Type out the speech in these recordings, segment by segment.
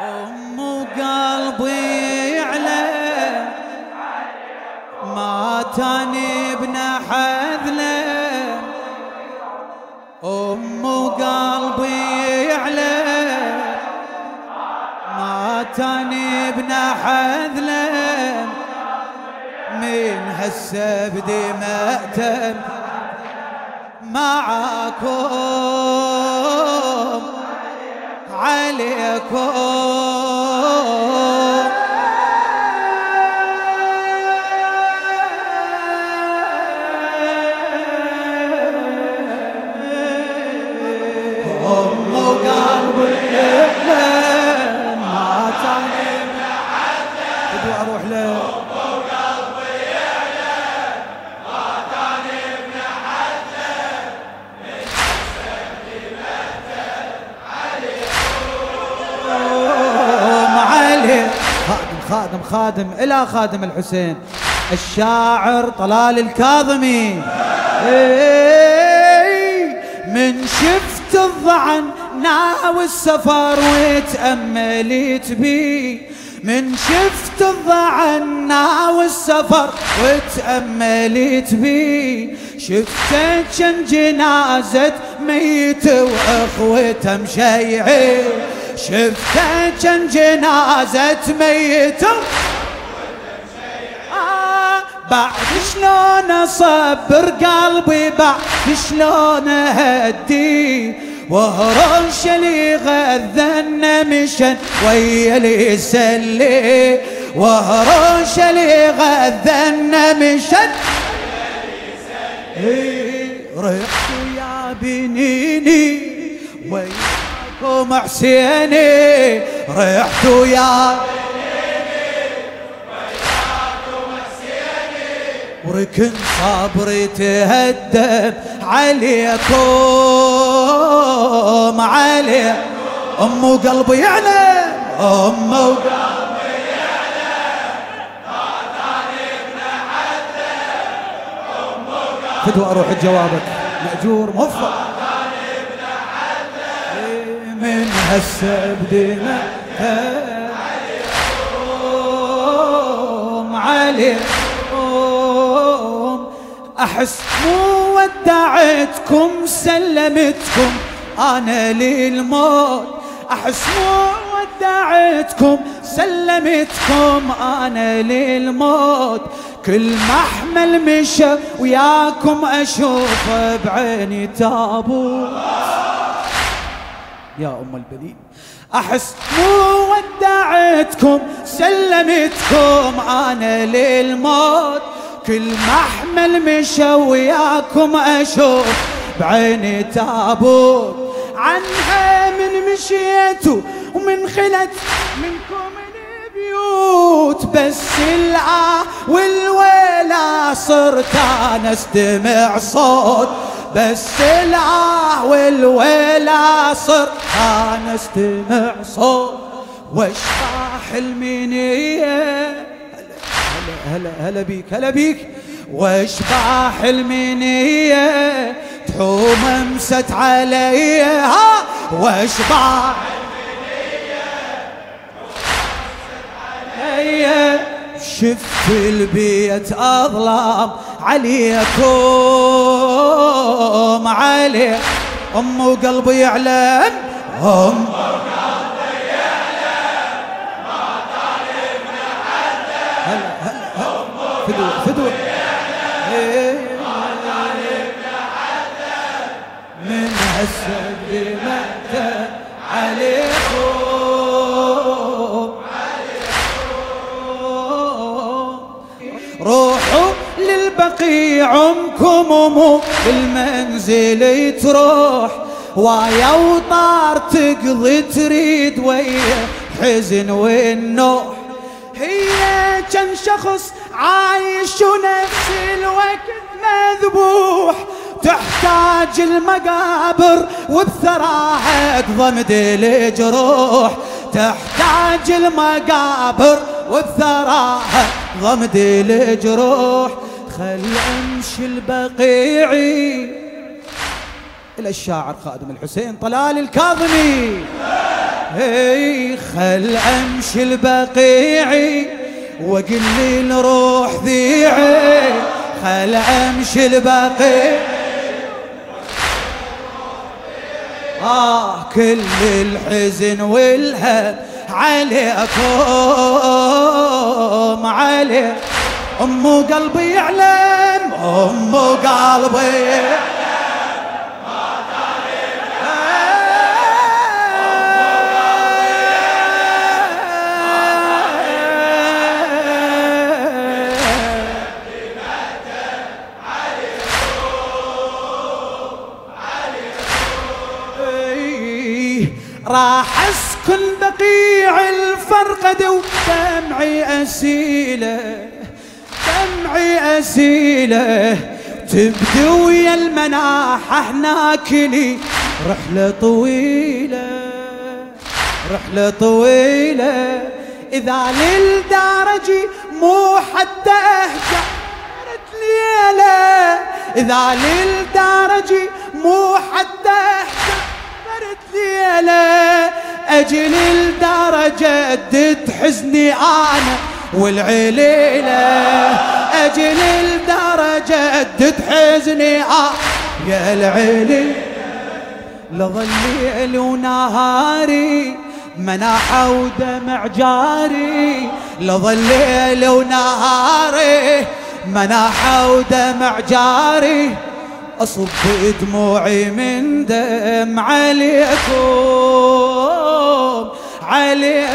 أم قلبي يعلم ما تاني ابن حذله. أم قلبي يعلم ما تاني ابن حذله. من هالسبد مأتم معاكم عليكم. خادم خادم إلى خادم الحسين. الشاعر طلال الكاظمي. إي، من شفت الضعن ناوي السفر وتأملت بي. من شفت الضعن ناوي السفر وتأملت بي. شفتك كان جنازة ميت واخوته مشيعين شفتك كان جنازة ميت. آه، بعد شلون أصبر قلبي بعد شلون أهدي؟ وهرش اللي غذنا مشن ويا اللي يسلي. وهرش اللي غذنا مشن إيه، رحت يا بنيني وياكم حسيني رحت يا وركن صبري تهدم عليكم علي أم قلبي يعلم أم قلبي يعلم فدوى أروح جوابك. مأجور موفق. من هالسبد عليكم عليكم. أحس مو ودعتكم سلمتكم أنا للموت. أحس مو ودعتكم سلمتكم أنا للموت. كل محمل مشى وياكم أشوف بعيني تابوت. يا أم البنين. أحس مو ودعتكم سلمتكم أنا للموت. كل محمل مشى وياكم أشوف بعيني تابوت. عنها من مشيتوا ومن خلت منكم البيوت بس الآه والويلة صرت أنا أستمع صوت. بس الآه والويلة صرت أنا استمع صوت واشباح المنية. هلا هلا هلا بيك هلا بيك. واشباح المنية. تحوم أمست علي. ها واشباح المنية. شفت البيت أظلام عليكم علي. أم قلبي يعلم أم. فدوة فدوة. إيه. من هالسد روحوا للبقيع عمكم ومو بالمنزل تروح ويا وطار تقضي تريد ويا حزن والنوح. هي كان شخص عايش ونفس الوقت مذبوح تحتاج المقابر وبثراها ضمد الجروح. تحتاج المقابر وبثراها ضمد الجروح خل أمشي البقيعي إلى الشاعر خادم الحسين طلال الكاظمي. هي خل أمشي البقيعي واقل لي الروح ذيعي خل أمشي البقيعي آه كل الحزن والهم عليكم عليك أم قلبي يعلم أم قلبي الفرقد ودمعي اسيله دمعي اسيله تبدي ويا المناحة هناك لي رحلة طويلة رحلة طويلة. إذا للدرجي مو حتى أهجع ليلة. إذا للدرجي مو حتى أهجع ليلة. أجل الدرجة ادت حزني أنا والعليلة. أجل الدرجة ادت حزني أنا. يا العليلة لظل ليل ونهاري مناحة ودمع جاري. لظل ليل ونهاري مناحة ودمع جاري. أصب دموعي من دم عليكم. علي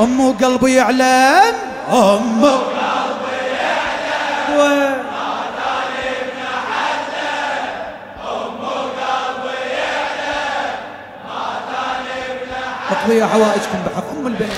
أم قلبي يعلم. أم قلبي يعلم. اقضي حوائجكم بحق أم البيت.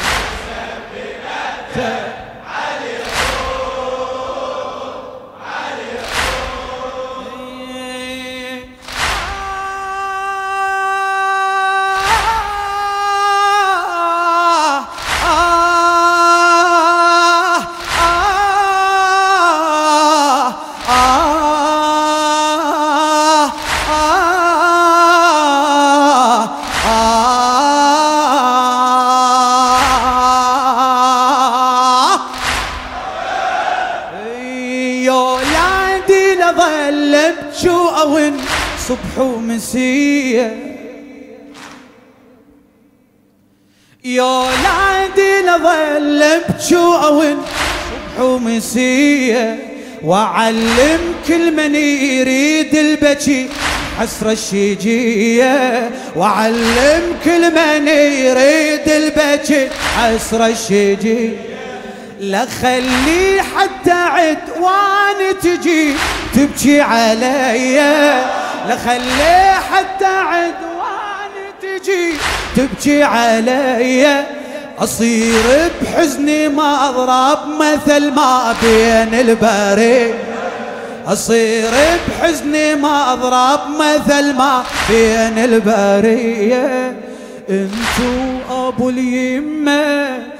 صبح ومسية. يا لعدي لظل بشوء صبح ومسية. وعلم كل من يريد البكي حسرة الشجية. وعلم كل من يريد البكي حسرة الشجية. لا خلي حتى عدوان تجي تبكي عليا لخلي حتى عدوان تجي تبكي علي. أصير بحزني ما أضرب مثل ما بين البري. أصير بحزني ما أضرب مثل ما بين البرية انتو أبو اليمة